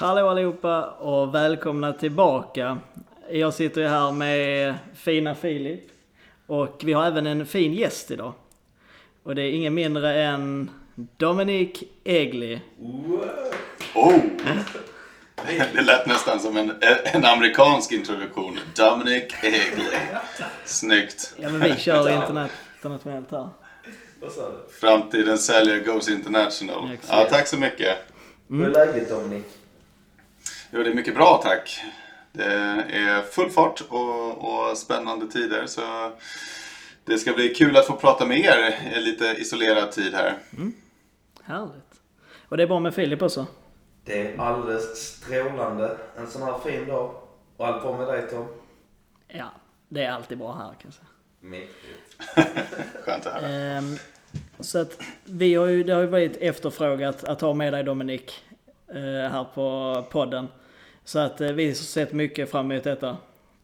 Hallå allihopa och välkomna tillbaka. Jag sitter ju här med fina Filip och vi har även en fin gäst idag. Och det är ingen mindre än Dominic Egli. Oh! Det lät nästan som en, en amerikansk introduktion. Dominic Egley. Snyggt. Ja men vi kör internet, internationellt här. Framtidens säljare goes international. Ja, tack så mycket. Hur är läget Dominik? Jo, det är mycket bra tack. Det är full fart och, och spännande tider. Så det ska bli kul att få prata med er i lite isolerad tid här. Härligt. Och det är bra med Filip också. Det är alldeles strålande en sån här fin dag. Och allt bra med dig Tom? Ja, det är alltid bra här kan jag säga. Mäktigt. Skönt att höra. Ehm, så att vi har ju, det har ju varit efterfrågat att ha med dig Dominik eh, här på podden. Så att eh, vi har sett mycket fram emot detta.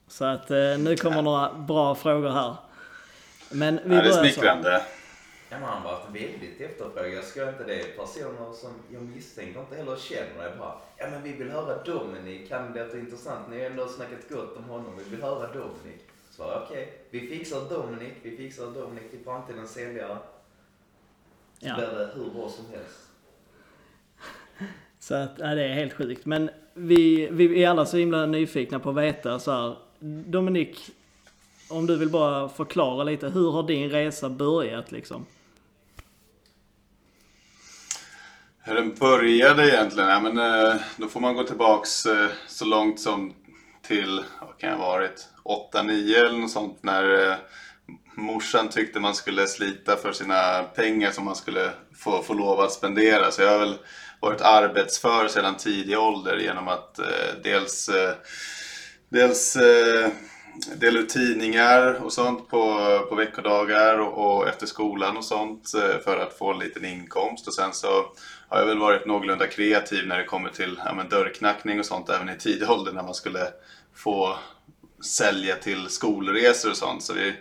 Så att eh, nu kommer några bra frågor här. Men vi Ja, det är börjar smickrande. Ja, men han har varit väldigt efterfrågad. Ska inte det personer som jag misstänker inte heller känner är bara Ja men vi vill höra Dominik, han låter intressant. Ni har ändå snackat gott om honom. Vi vill höra Dominik. Så jag, okej, vi fixar Dominik, vi fixar Dominik till framtidens säljare. Så Ja. blir det hur bra som helst. Så att, ja, det är helt sjukt. Men vi, vi är alla så himla nyfikna på att veta så här. Dominik, om du vill bara förklara lite. Hur har din resa börjat liksom? Hur den började egentligen? Ja, men, eh, då får man gå tillbaks eh, så långt som till, vad kan jag ha varit, 8-9 eller något sånt när eh, morsan tyckte man skulle slita för sina pengar som man skulle få, få lov att spendera. Så jag har väl varit arbetsför sedan tidig ålder genom att eh, dels, eh, dels eh, dela ut tidningar och sånt på, på veckodagar och, och efter skolan och sånt eh, för att få en liten inkomst. Och sen så har jag väl varit någorlunda kreativ när det kommer till ja, men dörrknackning och sånt även i tidig ålder när man skulle få sälja till skolresor och sånt. Så vi,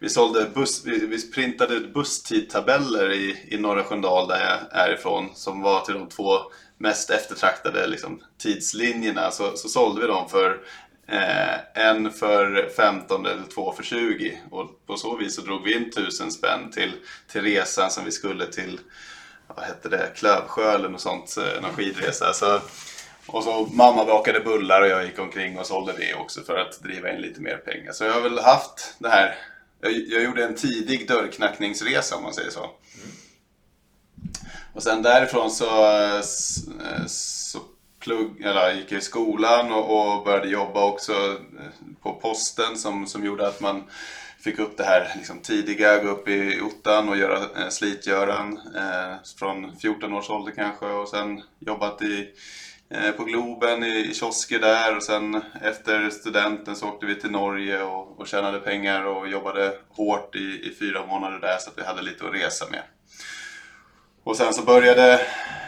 vi, sålde buss, vi, vi printade ut busstidtabeller i, i Norra Sköndal där jag är ifrån som var till de två mest eftertraktade liksom, tidslinjerna. Så, så sålde vi dem för eh, en för 15 eller två för 20. Och på så vis så drog vi in tusen spänn till, till resan som vi skulle till vad hette det, Klövsjö eller något sånt, eh, någon skidresa. Så, och så mamma bakade bullar och jag gick omkring och sålde det också för att driva in lite mer pengar. Så jag har väl haft det här, jag, jag gjorde en tidig dörrknackningsresa om man säger så. Och sen därifrån så, eh, så plugg, eller gick jag i skolan och, och började jobba också eh, på posten som, som gjorde att man fick upp det här liksom, tidiga, gå upp i ottan och göra eh, slitgöran eh, från 14 års ålder kanske och sen jobbat i, Eh, på Globen i, i kiosker där och sen efter studenten så åkte vi till Norge och, och tjänade pengar och jobbade hårt i, i fyra månader där så att vi hade lite att resa med. Och sen så började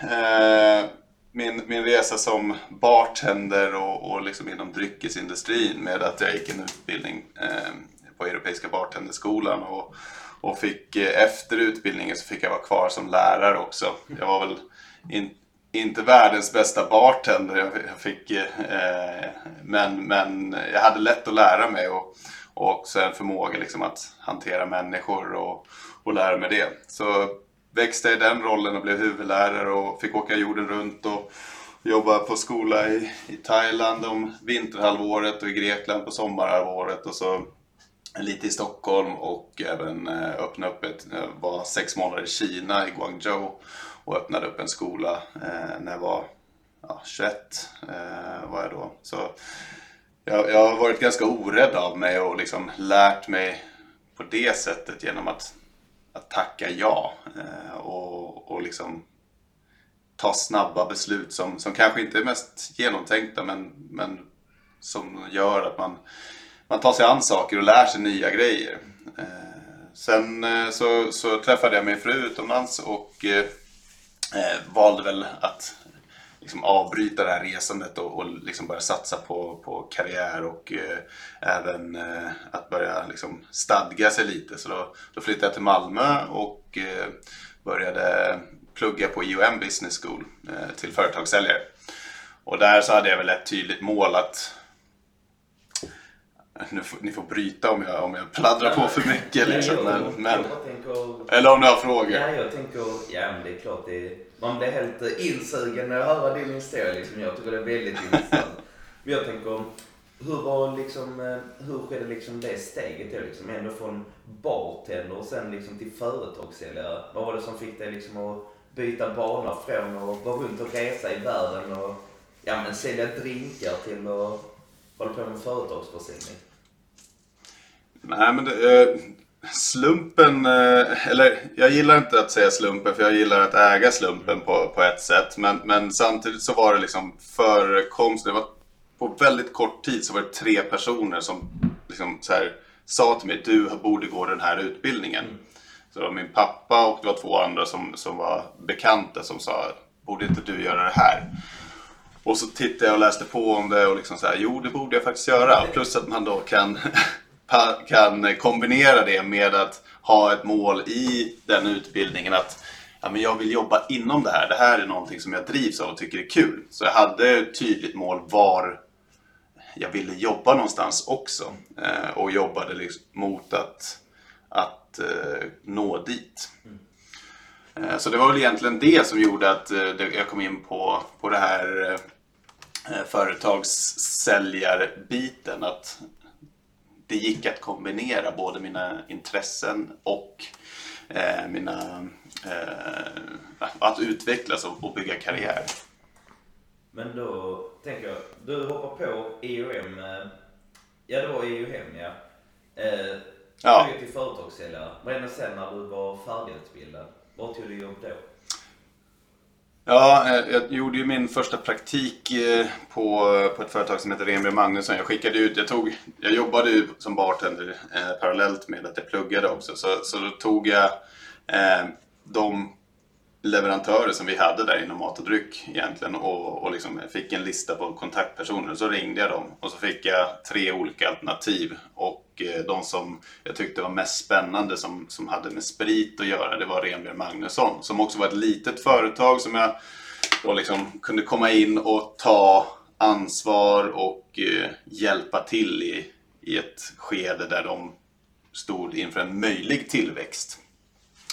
eh, min, min resa som bartender och, och liksom inom dryckesindustrin med att jag gick en utbildning eh, på Europeiska bartenderskolan och, och fick eh, efter utbildningen så fick jag vara kvar som lärare också. Jag var väl inte inte världens bästa bartender, jag, fick, eh, men, men jag hade lätt att lära mig och, och också en förmåga liksom att hantera människor och, och lära mig det. Så växte jag i den rollen och blev huvudlärare och fick åka jorden runt och jobba på skola i, i Thailand om vinterhalvåret och i Grekland på sommarhalvåret och så lite i Stockholm och även eh, öppna upp ett, jag var sex månader i Kina i Guangzhou och öppnade upp en skola eh, när jag var ja, 21 eh, var jag då. Så jag, jag har varit ganska orädd av mig och liksom lärt mig på det sättet genom att, att tacka ja eh, och, och liksom ta snabba beslut som, som kanske inte är mest genomtänkta men, men som gör att man, man tar sig an saker och lär sig nya grejer. Eh, sen eh, så, så träffade jag min fru utomlands och eh, eh, valde väl att liksom avbryta det här resandet och, och liksom börja satsa på, på karriär och eh, även eh, att börja liksom stadga sig lite. Så då, då flyttade jag till Malmö och eh, började plugga på IOM Business School eh, till företagssäljare. Och där så hade jag väl ett tydligt mål att nu får, ni får bryta om jag, om jag pladdrar på för mycket. Liksom. Men, men, eller om du har frågor. Ja, jag tänker, ja men det är klart det man blir helt eh, insugen när jag hör din historia. Liksom. Jag tycker det är väldigt intressant. Men jag tänker, hur var liksom, eh, hur skedde liksom det steget då? Liksom? Ändå från bartender och sen liksom till företagssäljare. Vad var det som fick dig liksom att byta bana från att vara runt och resa i världen och ja, men sälja drinkar till att hålla på med företagsförsäljning? Nej, men det, eh, slumpen, eh, eller jag gillar inte att säga slumpen för jag gillar att äga slumpen på, på ett sätt. Men, men samtidigt så var det liksom förekomsten, det var på väldigt kort tid så var det tre personer som liksom så här, sa till mig du borde gå den här utbildningen. Så det var min pappa och det var två andra som, som var bekanta som sa borde inte du göra det här? Och så tittade jag och läste på om det och liksom så här, jo det borde jag faktiskt göra. Plus att man då kan kan kombinera det med att ha ett mål i den utbildningen att ja, men jag vill jobba inom det här. Det här är någonting som jag drivs av och tycker är kul. Så jag hade ett tydligt mål var jag ville jobba någonstans också. Eh, och jobbade liksom mot att, att eh, nå dit. Mm så det var väl egentligen det som gjorde att eh, jag kom in på, på det här eh, företagssäljarbiten. Att det gick att kombinera både mina intressen och eh, mina, eh, att utvecklas och, bygga karriär. Men då tänker jag, du hoppar på EOM, eh, ja det var EOM ja. Eh, ja. till företagssäljare. Vad hände sen när du var färdigutbildad? Var tog du jobb då? Ja, eh, jag gjorde ju min första praktik eh, på, på ett företag som heter Remby Magnusson. Jag skickade ut, jag, tog, jag jobbade ju som bartender eh, parallellt med att jag pluggade också. Så, så då tog jag eh, de leverantörer som vi hade där inom mat och dryck egentligen och, och liksom fick en lista på kontaktpersoner. Så ringde jag dem och så fick jag tre olika alternativ. Och eh, de som jag tyckte var mest spännande som, som hade med sprit att göra det var Renbjörn Magnusson som också var ett litet företag som jag då liksom kunde komma in och ta ansvar och eh, hjälpa till i, i ett skede där de stod inför en möjlig tillväxt.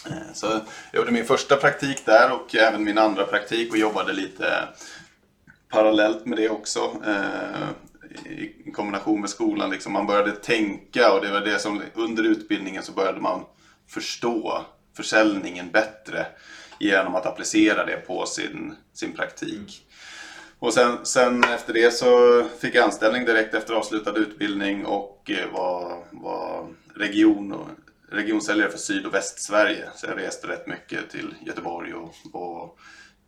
Eh, så jag gjorde min första praktik där och även min andra praktik och jobbade lite parallellt med det också. Eh, I kombination med skolan. Liksom man började tänka och det var det som under utbildningen så började man förstå försäljningen bättre genom att applicera det på sin, sin praktik. Och sen, sen efter det så fick jag anställning direkt efter avslutad utbildning och eh, var, var region och regionsäljare för Syd och Västsverige. Så jag reste rätt mycket till Göteborg och, och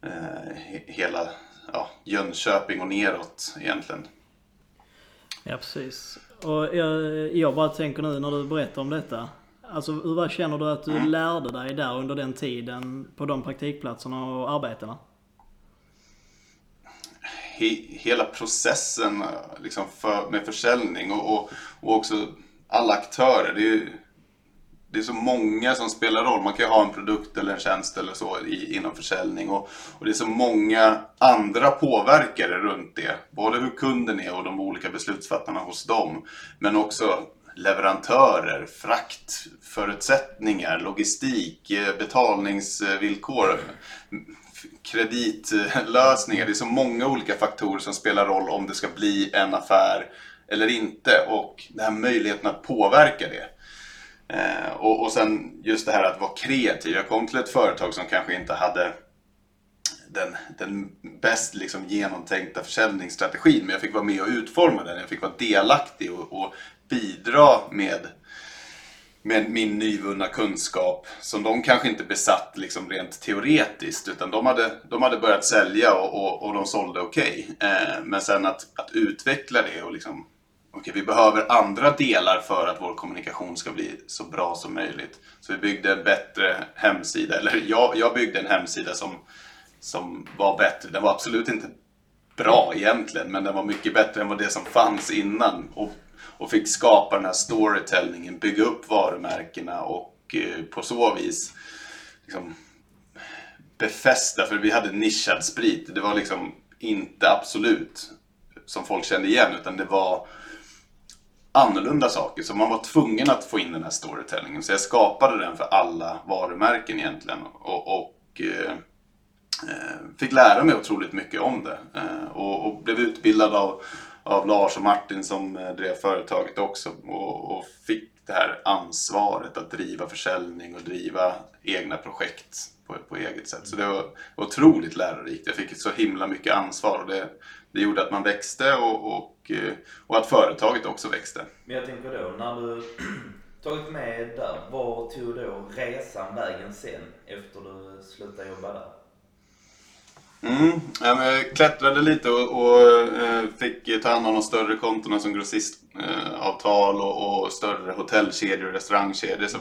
eh, hela ja, Jönköping och neråt egentligen. Ja precis. Och jag, jag bara tänker nu när du berättar om detta. Alltså vad känner du att du mm. lärde dig där under den tiden på de praktikplatserna och arbetena? He, hela processen liksom för, med försäljning och, och, och också alla aktörer. Det är, det är så många som spelar roll. Man kan ju ha en produkt eller en tjänst eller så i, inom försäljning. Och, och, det är så många andra påverkare runt det. Både hur kunden är och de olika beslutsfattarna hos dem. Men också leverantörer, fraktförutsättningar, logistik, eh, betalningsvillkor, kreditlösningar. Det är så många olika faktorer som spelar roll om det ska bli en affär eller inte. Och den här möjligheten att påverka det. Eh, och, och sen just det här att vara kreativ. Jag kom till ett företag som kanske inte hade den, den bäst liksom genomtänkta försäljningsstrategin. Men jag fick vara med och utforma den. Jag fick vara delaktig och, och bidra med med min nyvunna kunskap som de kanske inte besatt liksom rent teoretiskt utan de hade, de hade börjat sälja och, och, och de sålde okej. Okay. Eh, men sen att, att utveckla det och liksom okay, vi behöver andra delar för att vår kommunikation ska bli så bra som möjligt. Så vi byggde en bättre hemsida, eller jag, jag byggde en hemsida som, som var bättre. Den var absolut inte bra egentligen, men den var mycket bättre än vad det som fanns innan. Och, och fick skapa den här storytellingen, bygga upp varumärkena och eh, på så vis liksom, befästa, för vi hade nischad sprit. Det var liksom inte absolut som folk kände igen, utan det var annorlunda saker. Så man var tvungen att få in den här storytellingen. Så jag skapade den för alla varumärken egentligen. Och, och eh, eh fick lära mig otroligt mycket om det. Eh, och, och, blev utbildad av, av Lars och Martin som eh, drev företaget också. Och, och, fick det här ansvaret att driva försäljning och driva egna projekt på, på eget sätt. Så det var otroligt lärorikt. Jag fick så himla mycket ansvar. Och det, det gjorde att man växte och, och, eh, och att företaget också växte. Men jag tänker då, när du tagit med där, var tog då resan vägen sen efter du slutade jobba där? Mm, jag klättrade lite och, och eh, fick ta hand om de större kontona som grossistavtal eh, och, och, större hotellkedjor och restaurangkedjor. Så,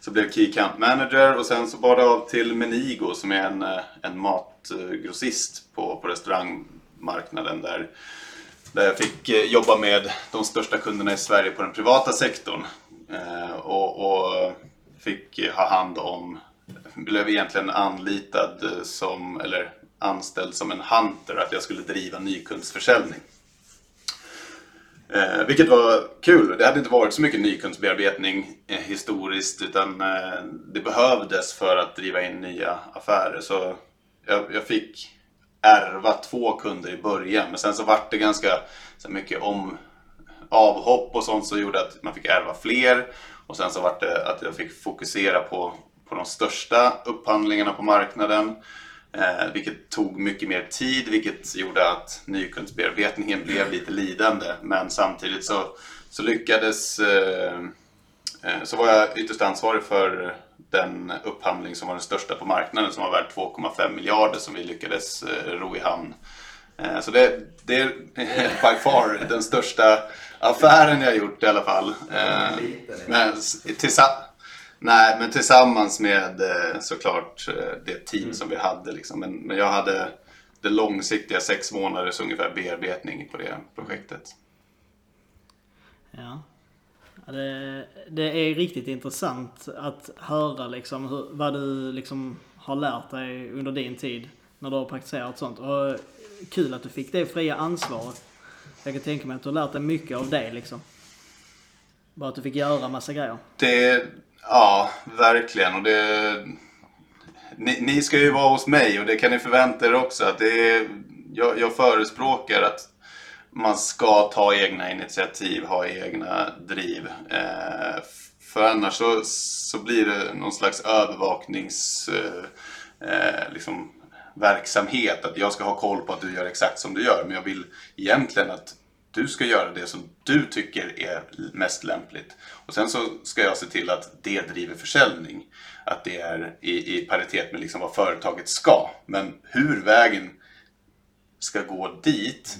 så blev Key Account Manager och sen så bar det av till Menigo som är en, en matgrossist på, på restaurang marknaden där, där jag fick eh, jobba med de största kunderna i Sverige på den privata sektorn. Eh, och, och fick ha hand om, blev egentligen anlitad som, eller anställd som en hunter, att jag skulle driva nykundsförsäljning. Eh, vilket var kul. Det hade inte varit så mycket nykundsbearbetning eh, historiskt utan eh, det behövdes för att driva in nya affärer. Så jag, jag fick ärva två kunder i början. Men sen så vart det ganska så mycket om avhopp och sånt som gjorde att man fick ärva fler. Och sen så vart det att jag fick fokusera på, på de största upphandlingarna på marknaden. Eh, vilket tog mycket mer tid, vilket gjorde att nykundsbearbetningen blev lite lidande. Men samtidigt så, så lyckades eh, eh så var jag ytterst ansvarig för den upphandling som var den största på marknaden som var värd 2,5 miljarder som vi lyckades eh, ro i hamn. Eh, så det, det är by far den största affären jag gjort i alla fall. Eh, men, tillsammans, nej, men tillsammans med såklart det team mm. som vi hade. Liksom. Men, men jag hade det långsiktiga sex månaders ungefär bearbetning på det projektet. Ja. Det, det, är riktigt intressant att höra liksom hur, vad du liksom har lärt dig under din tid när du har praktiserat sånt. Och kul att du fick det fria ansvaret. Jag kan tänka mig att du har lärt dig mycket av det liksom. Bara att du fick göra massa grejer. Det, ja, verkligen. Och det, ni, ni ska ju vara hos mig och det kan ni förvänta er också. Att det är, jag, jag förespråkar att man ska ta egna initiativ, ha egna driv. Eh, för annars så, så blir det någon slags övervakningsverksamhet. Eh, liksom. Att jag ska ha koll på att du gör exakt som du gör. Men jag vill egentligen att du ska göra det som du tycker är mest lämpligt. Och sen så ska jag se till att det driver försäljning. Att det är i, i paritet med liksom vad företaget ska. Men hur vägen ska gå dit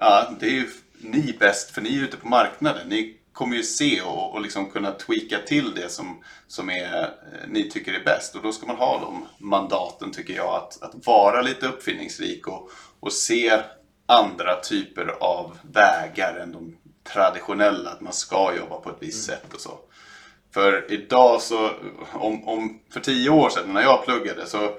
Ja, det är ju ni bäst, för ni är ute på marknaden. Ni kommer ju se och, och liksom kunna tweaka till det som, som är, eh, ni tycker är bäst. Och då ska man ha de mandaten, tycker jag, att, att vara lite uppfinningsrik och, och se andra typer av vägar än de traditionella, att man ska jobba på ett visst mm. sätt och så. För idag så, om, om, för tio år sedan när jag pluggade så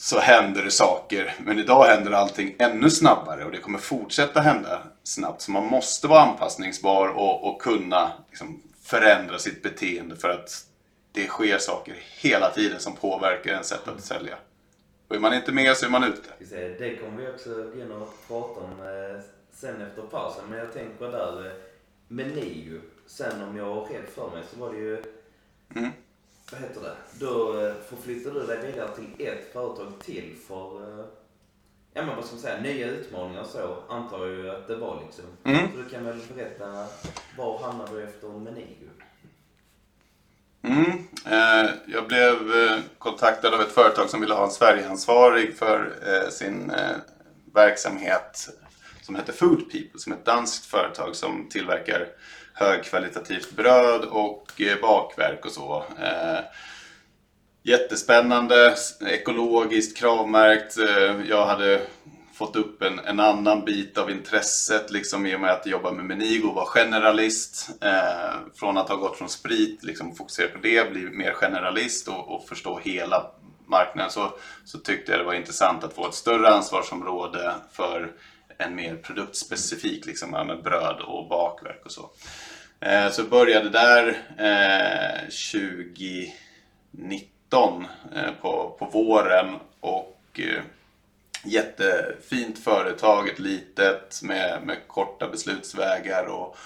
så händer det saker. Men idag händer allting ännu snabbare och det kommer fortsätta hända snabbt. Så man måste vara anpassningsbar och, och kunna liksom, förändra sitt beteende för att det sker saker hela tiden som påverkar ens sätt att sälja. Och är man inte med så är man ute. Det kommer vi också gå in och prata om eh, sen efter pausen. Men jag tänker där med NIU. Sen om jag har rätt för mig så var det ju mm vad heter det, då eh, förflyttar du dig vidare till ett företag till för, eh, ja men vad ska man säga, nya utmaningar så antar jag ju att det var liksom. Mm. Så du kan väl berätta, var hamnade du efter Menigo? Mm. Eh, jag blev kontaktad av ett företag som ville ha en Sverigeansvarig för sin verksamhet som heter Food People, som är ett danskt företag som tillverkar högkvalitativt bröd och eh, bakverk och så. Eh, jättespännande, ekologiskt, kravmärkt. Eh, jag hade fått upp en, en, annan bit av intresset liksom, i och med att jobba med Menigo, och vara generalist. Eh, från att ha gått från sprit, liksom, fokusera på det, bli mer generalist och, och, förstå hela marknaden. Så, så tyckte jag det var intressant att få ett större ansvarsområde för en mer produktspecifik, liksom, med bröd och bakverk och så. Eh, så började där eh, 2019 eh, på, på våren och eh, jättefint företag, ett litet med, med korta beslutsvägar och,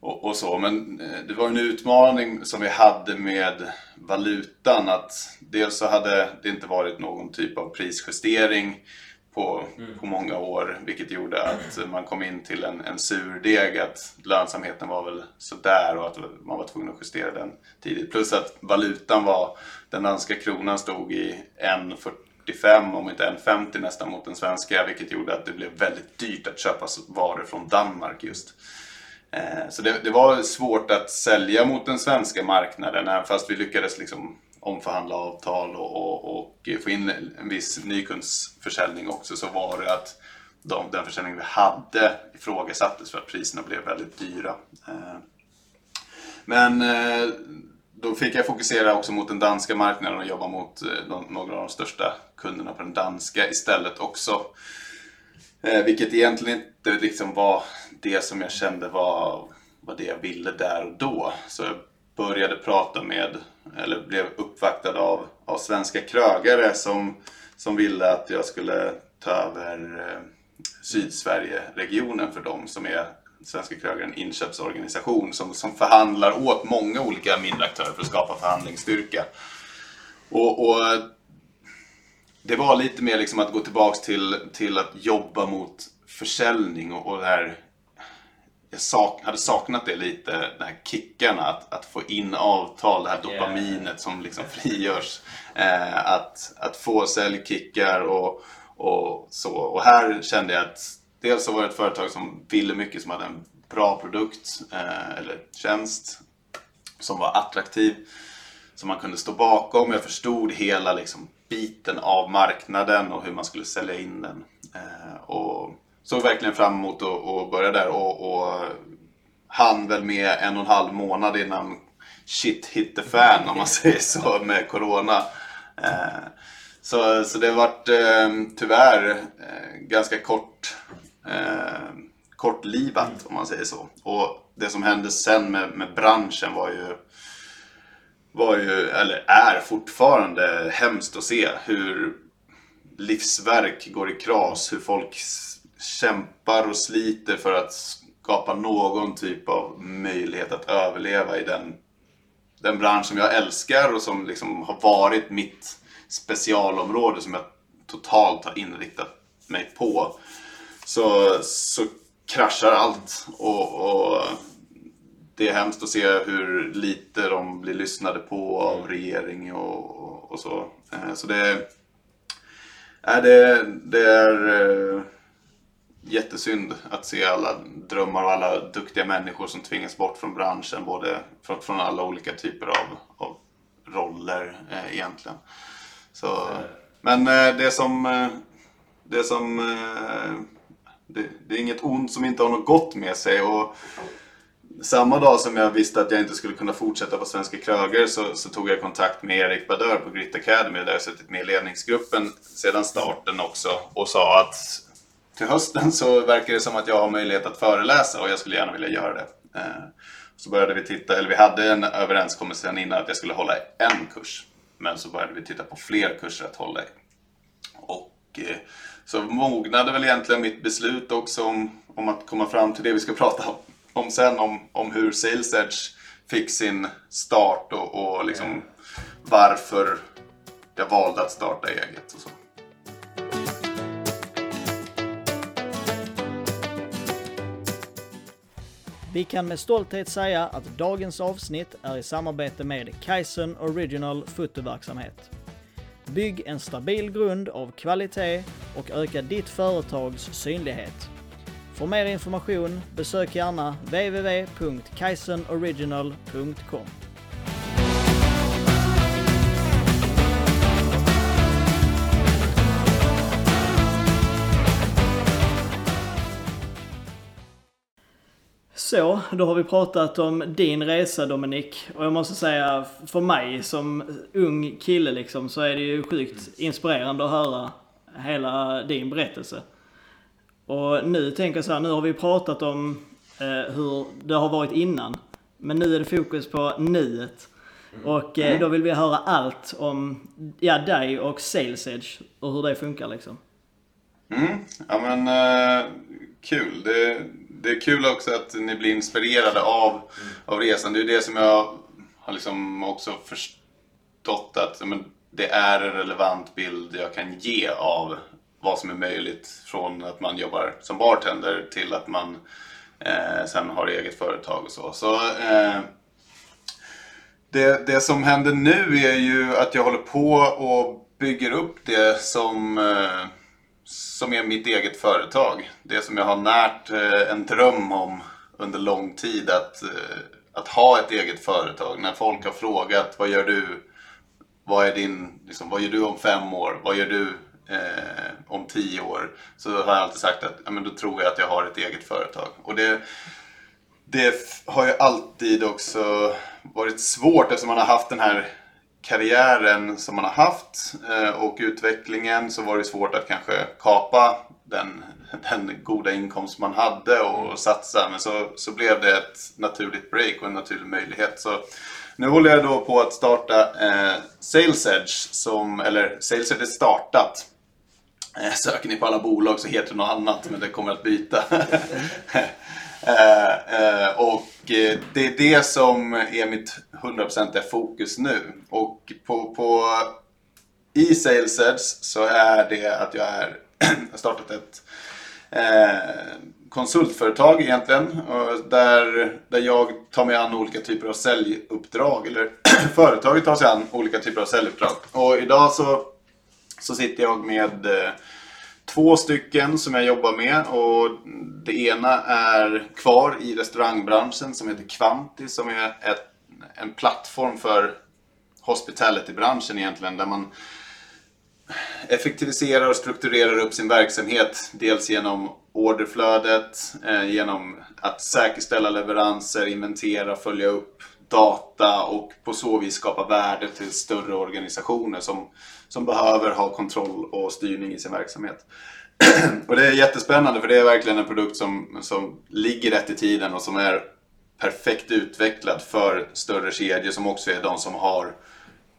och, och, så. Men eh, det var en utmaning som vi hade med valutan att dels så hade det inte varit någon typ av prisjustering på, mm. på många år vilket gjorde att man kom in till en, en surdeg att lönsamheten var väl sådär och att man var tvungen att justera den tidigt. Plus att valutan var, den danska kronan stod i 1,45 om inte 1,50 nästan mot den svenska vilket gjorde att det blev väldigt dyrt att köpa varor från Danmark just. Eh, så det, det, var svårt att sälja mot den svenska marknaden även fast vi lyckades liksom omförhandla avtal och, och, och, få in en viss nykundsförsäljning också så var det att de, den försäljning vi hade ifrågasattes för att priserna blev väldigt dyra. Eh, men eh, då fick jag fokusera också mot den danska marknaden och jobba mot eh, några av de största kunderna på den danska istället också. Vilket egentligen inte liksom var det som jag kände var, var det jag ville där och då. Så jag började prata med, eller blev uppvaktad av, av svenska krögare som, som ville att jag skulle ta över eh, Sydsverige-regionen för dem som är Svenska krögaren inköpsorganisation som, som förhandlar åt många olika mindre aktörer för att skapa förhandlingsstyrka. Och, och det var lite mer liksom att gå tillbaks till, till att jobba mot försäljning och, och det här jag sak, hade saknat det lite, de här kickarna, att, att få in avtal, det här dopaminet yeah. som liksom frigörs. Eh, att, att få säljkickar och, och så. Och här kände jag att dels så var det ett företag som ville mycket, som hade en bra produkt eh, eller tjänst som var attraktiv, som man kunde stå bakom. Jag förstod hela liksom, biten av marknaden och hur man skulle sälja in den. Eh, och såg verkligen fram emot att börja där och, och han väl med en och en halv månad innan shit hit the fan om man säger så med Corona. Eh, så, så det vart eh, tyvärr eh, ganska kort, kortlivat om man säger så. Och det som hände sen med, med branschen var ju var ju, eller är fortfarande hemskt att se hur livsverk går i kras, hur folk kämpar och sliter för att skapa någon typ av möjlighet att överleva i den, den bransch som jag älskar och som liksom har varit mitt specialområde som jag totalt har inriktat mig på. Så, så kraschar allt och, och det är hemskt att se hur lite de blir lyssnade på av regering och, och, och så. Eh, så det, är det, det är eh, jättesynd att se alla drömmar och alla duktiga människor som tvingas bort från branschen. Både från, från alla olika typer av, av roller eh, egentligen. Så, men eh, det som... Eh, det som eh, det, det, är inget ont som inte har något gott med sig. Och samma dag som jag visste att jag inte skulle kunna fortsätta på Svenska Kröger så, så tog jag kontakt med Erik Badör på Grit Academy där jag suttit med i ledningsgruppen sedan starten också och sa att till hösten så verkar det som att jag har möjlighet att föreläsa och jag skulle gärna vilja göra det. Eh, så började vi titta, eller vi hade en överenskommelse sedan innan att jag skulle hålla en kurs. Men så började vi titta på fler kurser att hålla i. Och eh, så mognade väl egentligen mitt beslut också om, om att komma fram till det vi ska prata om sen, om, om hur Sales Edge fick sin start och, och liksom varför jag valde att starta eget och så. Vi kan med stolthet säga att dagens avsnitt är i samarbete med Kaizen Original fotoverksamhet. Bygg en stabil grund av kvalitet och öka ditt företags synlighet. För mer information besök gärna www.kaizenoriginal.com. Så, då har vi pratat om din resa Dominik. Och jag måste säga, för mig som ung kille liksom, så är det ju sjukt inspirerande att höra hela din berättelse. Och nu tänker jag så här, nu har vi pratat om eh, hur det har varit innan. Men nu är det fokus på nuet. Och eh, då vill vi höra allt om ja, dig och Sales Edge och hur det funkar liksom. Mm, ja men eh, kul. Det, det är kul också att ni blir inspirerade av, av resan. Det är det som jag har liksom också förstått att men, det är en relevant bild jag kan ge av vad som är möjligt från att man jobbar som bartender till att man eh, sen har eget företag och så. så eh, det, det som händer nu är ju att jag håller på och bygger upp det som eh, som är mitt eget företag. Det som jag har närt eh, en dröm om under lång tid. Att, eh, att ha ett eget företag. När folk har frågat vad gör du? Vad, är din, liksom, vad gör du om fem år? Vad gör du eh, om tio år? Så har jag alltid sagt att ja, men då tror jag att jag har ett eget företag. Och det, det har ju alltid också varit svårt eftersom man har haft den här karriären som man har haft eh, och utvecklingen så var det svårt att kanske kapa den, den goda inkomst man hade och mm. satsa. Men så, så blev det ett naturligt break och en naturlig möjlighet. Så nu håller jag då på att starta eh, Sales Edge, som, eller Sales Edge är startat. Eh, söker ni på alla bolag så heter det något annat men det kommer att byta. Eh, eh, och eh, det är det som är mitt 100% fokus nu. Och på, på, i SalesEdge så är det att jag är, har startat ett eh, konsultföretag egentligen. Där, där jag tar mig an olika typer av säljuppdrag. Eller företaget tar sig an olika typer av säljuppdrag. Och idag så, så sitter jag med eh, två stycken som jag jobbar med och det ena är kvar i restaurangbranschen som heter Kvanti som är ett, en plattform för hospitality-branschen egentligen där man effektiviserar och strukturerar upp sin verksamhet. Dels genom orderflödet, eh, genom att säkerställa leveranser, inventera, följa upp data och på så vis skapa värde till större organisationer som, som behöver ha kontroll och styrning i sin verksamhet. och det är jättespännande för det är verkligen en produkt som, som ligger rätt i tiden och som är perfekt utvecklad för större kedjor som också är de som har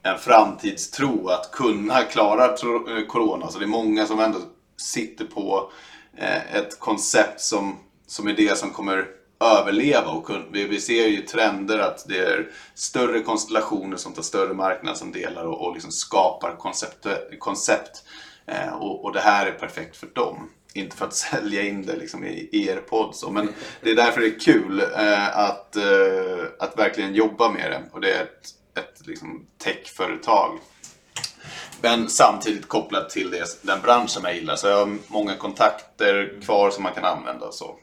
en framtidstro att kunna klara eh, corona. Så det är många som ändå sitter på eh, ett koncept som, som är det som kommer överleva. Och vi, vi ser ju trender att det är större konstellationer som tar större marknadsandelar och, och liksom skapar koncept, koncept. Och, och, det här är perfekt för dem. Inte för att sälja in det liksom i, er podd. Så, men det är därför det är kul eh, att, eh, att verkligen jobba med det. Och det är ett, ett liksom, techföretag. Men samtidigt kopplat till det, den branschen jag gillar. Så jag har många kontakter kvar som man kan använda. Så.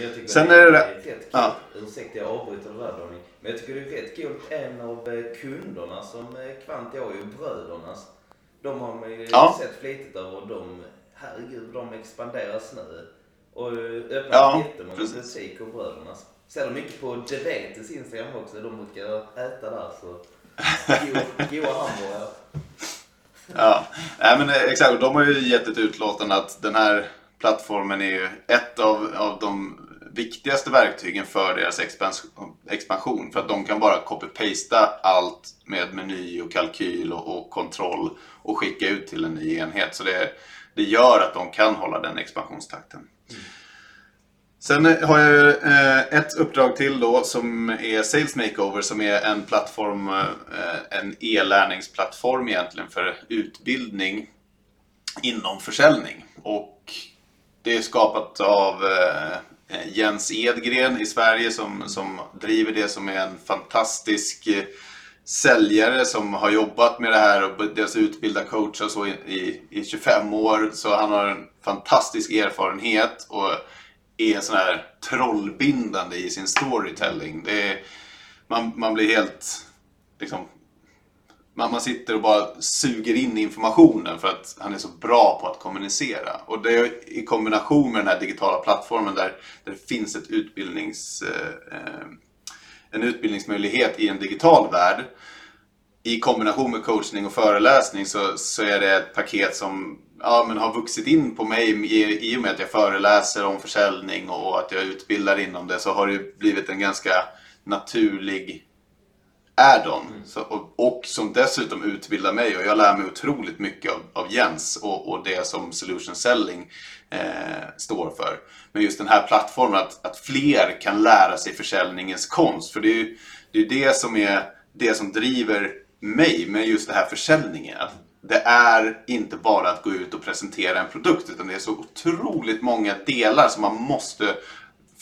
Jag tycker Sen det är, är det rätt kul. Ja. Ursäkta jag avbryter det där Donny. Men jag tycker det är rätt kul. En av eh, kunderna som Kvant har ju Brödernas. De har man ju ja. sett flitigt över och de, herregud, de expanderas nu. Och öppnar ja, jättemånga butiker, Brödernas. Ser mycket på Devetes Instagram också. De brukar äta där så. Goa, hamburgare. Ja, Nej, men eh, exakt. De har ju gett ett utlåtande att den här plattformen är ju ett av, av de viktigaste verktygen för deras expansion. För att de kan bara copy-pasta allt med meny och kalkyl och, och, kontroll och skicka ut till en ny enhet. Så det, det gör att de kan hålla den expansionstakten. Mm. Sen eh, har jag eh, ett uppdrag till då som är Sales Makeover som är en plattform, eh, en e-lärningsplattform egentligen för utbildning inom försäljning. Och det är skapat av Jens Edgren i Sverige som, som driver det som är en fantastisk eh, säljare som har jobbat med det här och dels utbildat coacher så i, i, i 25 år. Så han har en fantastisk erfarenhet och är sån här trollbindande i sin storytelling. Det är, man, man blir helt liksom, man, man sitter och bara suger in informationen för att han är så bra på att kommunicera. Och det är i kombination med den här digitala plattformen där, där det finns ett utbildnings, eh, eh, en utbildningsmöjlighet i en digital värld. I kombination med coachning och föreläsning så, så är det ett paket som ja, men har vuxit in på mig i, i och med att jag föreläser om försäljning och att jag utbildar inom det så har det blivit en ganska naturlig är de. Mm. Och, och, som dessutom utbildar mig och jag lär mig otroligt mycket av, av Jens och, och det som solution selling eh, står för. Men just den här plattformen, att, att fler kan lära sig försäljningens konst. För det är ju det, är det som är det som driver mig med just det här försäljningen. Att det är inte bara att gå ut och presentera en produkt utan det är så otroligt många delar som man måste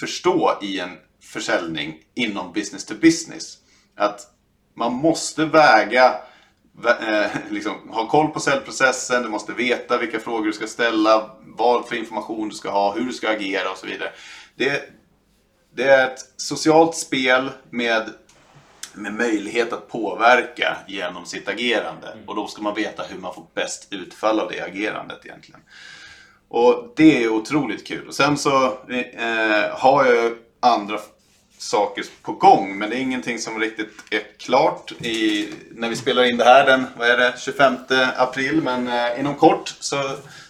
förstå i en försäljning inom business to business. Att man måste väga, eh, liksom, ha koll på säljprocessen, du måste veta vilka frågor du ska ställa, vad för information du ska ha, hur du ska agera och så vidare. Det, det är ett socialt spel med, med möjlighet att påverka genom sitt agerande. Mm. Och då ska man veta hur man får bäst utfall av det agerandet egentligen. Och det är otroligt kul. Och sen så eh, har jag andra saker på gång. Men det är ingenting som riktigt är klart i, när vi spelar in det här den vad är det, 25 april. Men eh, inom kort så,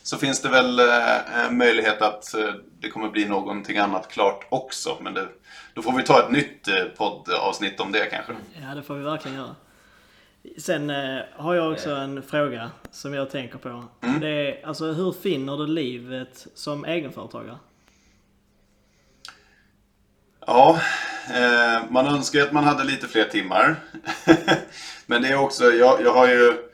så finns det väl eh, möjlighet att eh, det kommer bli någonting annat klart också. Men det, då får vi ta ett nytt eh, poddavsnitt om det kanske. Ja, det får vi verkligen göra. Sen eh, har jag också en fråga som jag tänker på. Mm. Det är, alltså, hur finner du livet som egenföretagare? Ja, eh, man önskar att man hade lite fler timmar. Men det är också, jag, jag har ju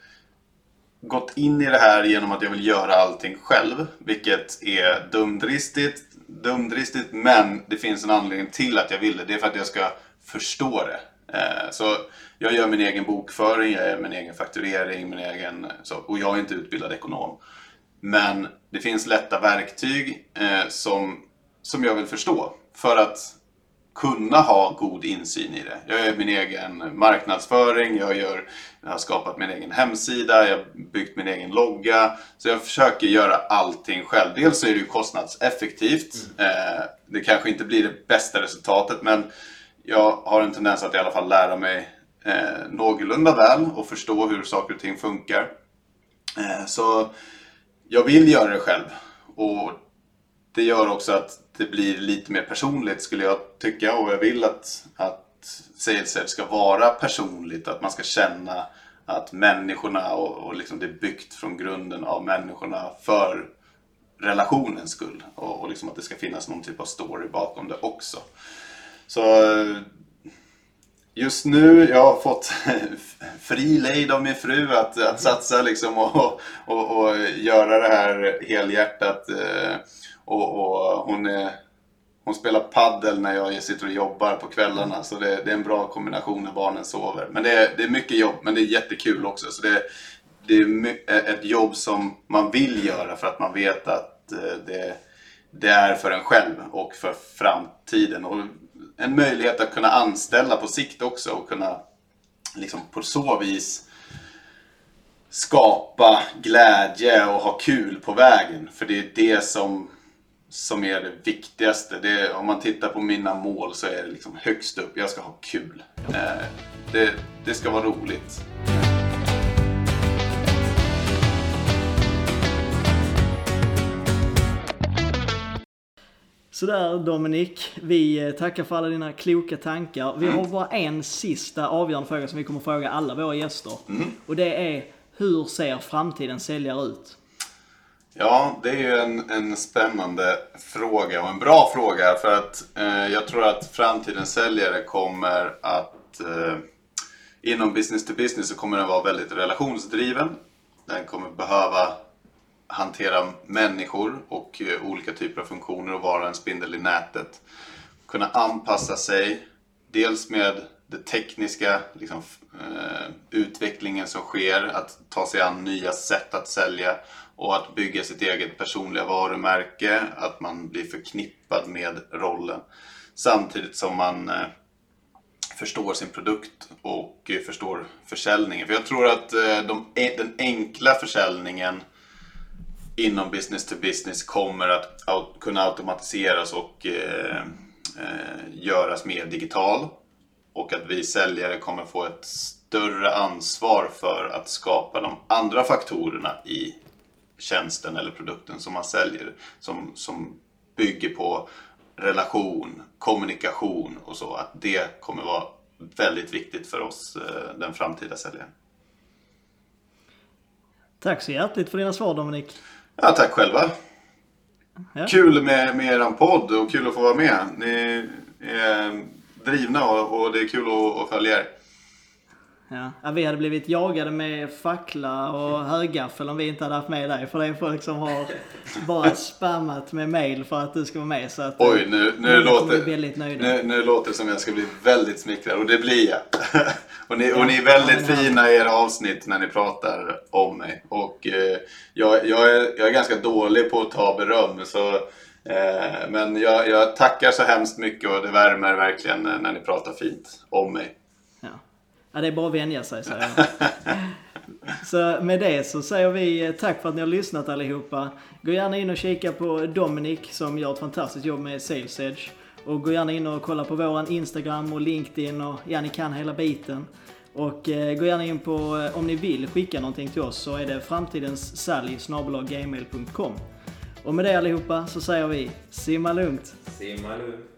gått in i det här genom att jag vill göra allting själv. Vilket är dumdristigt, dumdristigt men det finns en anledning till att jag vill det. Det är för att jag ska förstå det. Eh, så jag gör min egen bokföring, jag gör min egen fakturering, min egen, så, och jag är inte utbildad ekonom. Men det finns lätta verktyg eh, som, som jag vill förstå. För att kunna ha god insyn i det. Jag gör min egen marknadsföring, jag, gör, jag har skapat min egen hemsida, jag har byggt min egen logga. Så jag försöker göra allting själv. Dels så är det ju kostnadseffektivt. Mm. Eh, det kanske inte blir det bästa resultatet men jag har en tendens att i alla fall lära mig eh, någorlunda väl och förstå hur saker och ting funkar. Eh, så jag vill göra det själv. Och det gör också att det blir lite mer personligt skulle jag tycka och jag vill att, att sales ska vara personligt, att man ska känna att människorna och, och liksom det är byggt från grunden av människorna för relationens skull och, och liksom att det ska finnas någon typ av story bakom det också. Så just nu, jag har fått fri lejd av min fru att, att satsa liksom och, och, och göra det här helhjärtat. Eh, och, och hon, är, hon spelar paddel när jag sitter och jobbar på kvällarna. Så det, det är en bra kombination när barnen sover. Men det är, det är mycket jobb, men det är jättekul också. Så det, det är ett jobb som man vill göra för att man vet att eh, det, det är för en själv och för framtiden. Och en möjlighet att kunna anställa på sikt också och kunna liksom på så vis skapa glädje och ha kul på vägen. För det är det som som är det viktigaste. Det, om man tittar på mina mål så är det liksom högst upp. Jag ska ha kul. Eh, det, det ska vara roligt. Sådär Dominik, vi eh, tackar för alla dina kloka tankar. Vi har bara en sista avgörande fråga som vi kommer fråga alla våra gäster. Mm. Och det är, hur ser framtidens säljare ut? Ja, det är ju en, en spännande fråga och en bra fråga för att eh, jag tror att framtidens säljare kommer att eh, inom business to business så kommer den vara väldigt relationsdriven. Den kommer behöva hantera människor och eh, olika typer av funktioner och vara en spindel i nätet. Kunna anpassa sig, dels med den tekniska liksom, eh, utvecklingen som sker, att ta sig an nya sätt att sälja och att bygga sitt eget personliga varumärke, att man blir förknippad med rollen. Samtidigt som man eh, förstår sin produkt och eh, förstår försäljningen. För jag tror att eh, de, den enkla försäljningen inom business to business kommer att kunna automatiseras och eh, eh, göras mer digital. Och att vi säljare kommer få ett större ansvar för att skapa de andra faktorerna i tjänsten eller produkten som man säljer. Som, som bygger på relation, kommunikation och så. Att det kommer vara väldigt viktigt för oss, eh, den framtida säljaren. Tack så hjärtligt för dina svar Dominik. Ja, tack själva. Ja. Kul med, med er podd och kul att få vara med. Ni är drivna och, och det är kul att, att följa er. Ja. vi hade blivit jagade med fackla och högaffel om vi inte hade haft med dig. För det är folk som har bara spammat med mail för att du ska vara med. Så att, Oj, nu, nu, låter. Nu, nu låter det som jag ska bli väldigt smickrad och det blir jag. och, ni, och ni är väldigt ja, fina i era avsnitt när ni pratar om mig. Och eh, jag, jag, är, jag är ganska dålig på att ta beröm. Så, eh, men jag, jag tackar så hemskt mycket och det värmer verkligen när ni pratar fint om mig. Ja, det är bara att vänja sig säger jag. Så med det så säger vi tack för att ni har lyssnat allihopa. Gå gärna in och kika på Dominic som gör ett fantastiskt jobb med Sales Edge. Och gå gärna in och kolla på våran Instagram och LinkedIn och ja, ni kan hela biten. Och eh, gå gärna in på, eh, om ni vill skicka någonting till oss så är det framtidenssally Och med det allihopa så säger vi simma lugnt. Simma lugnt.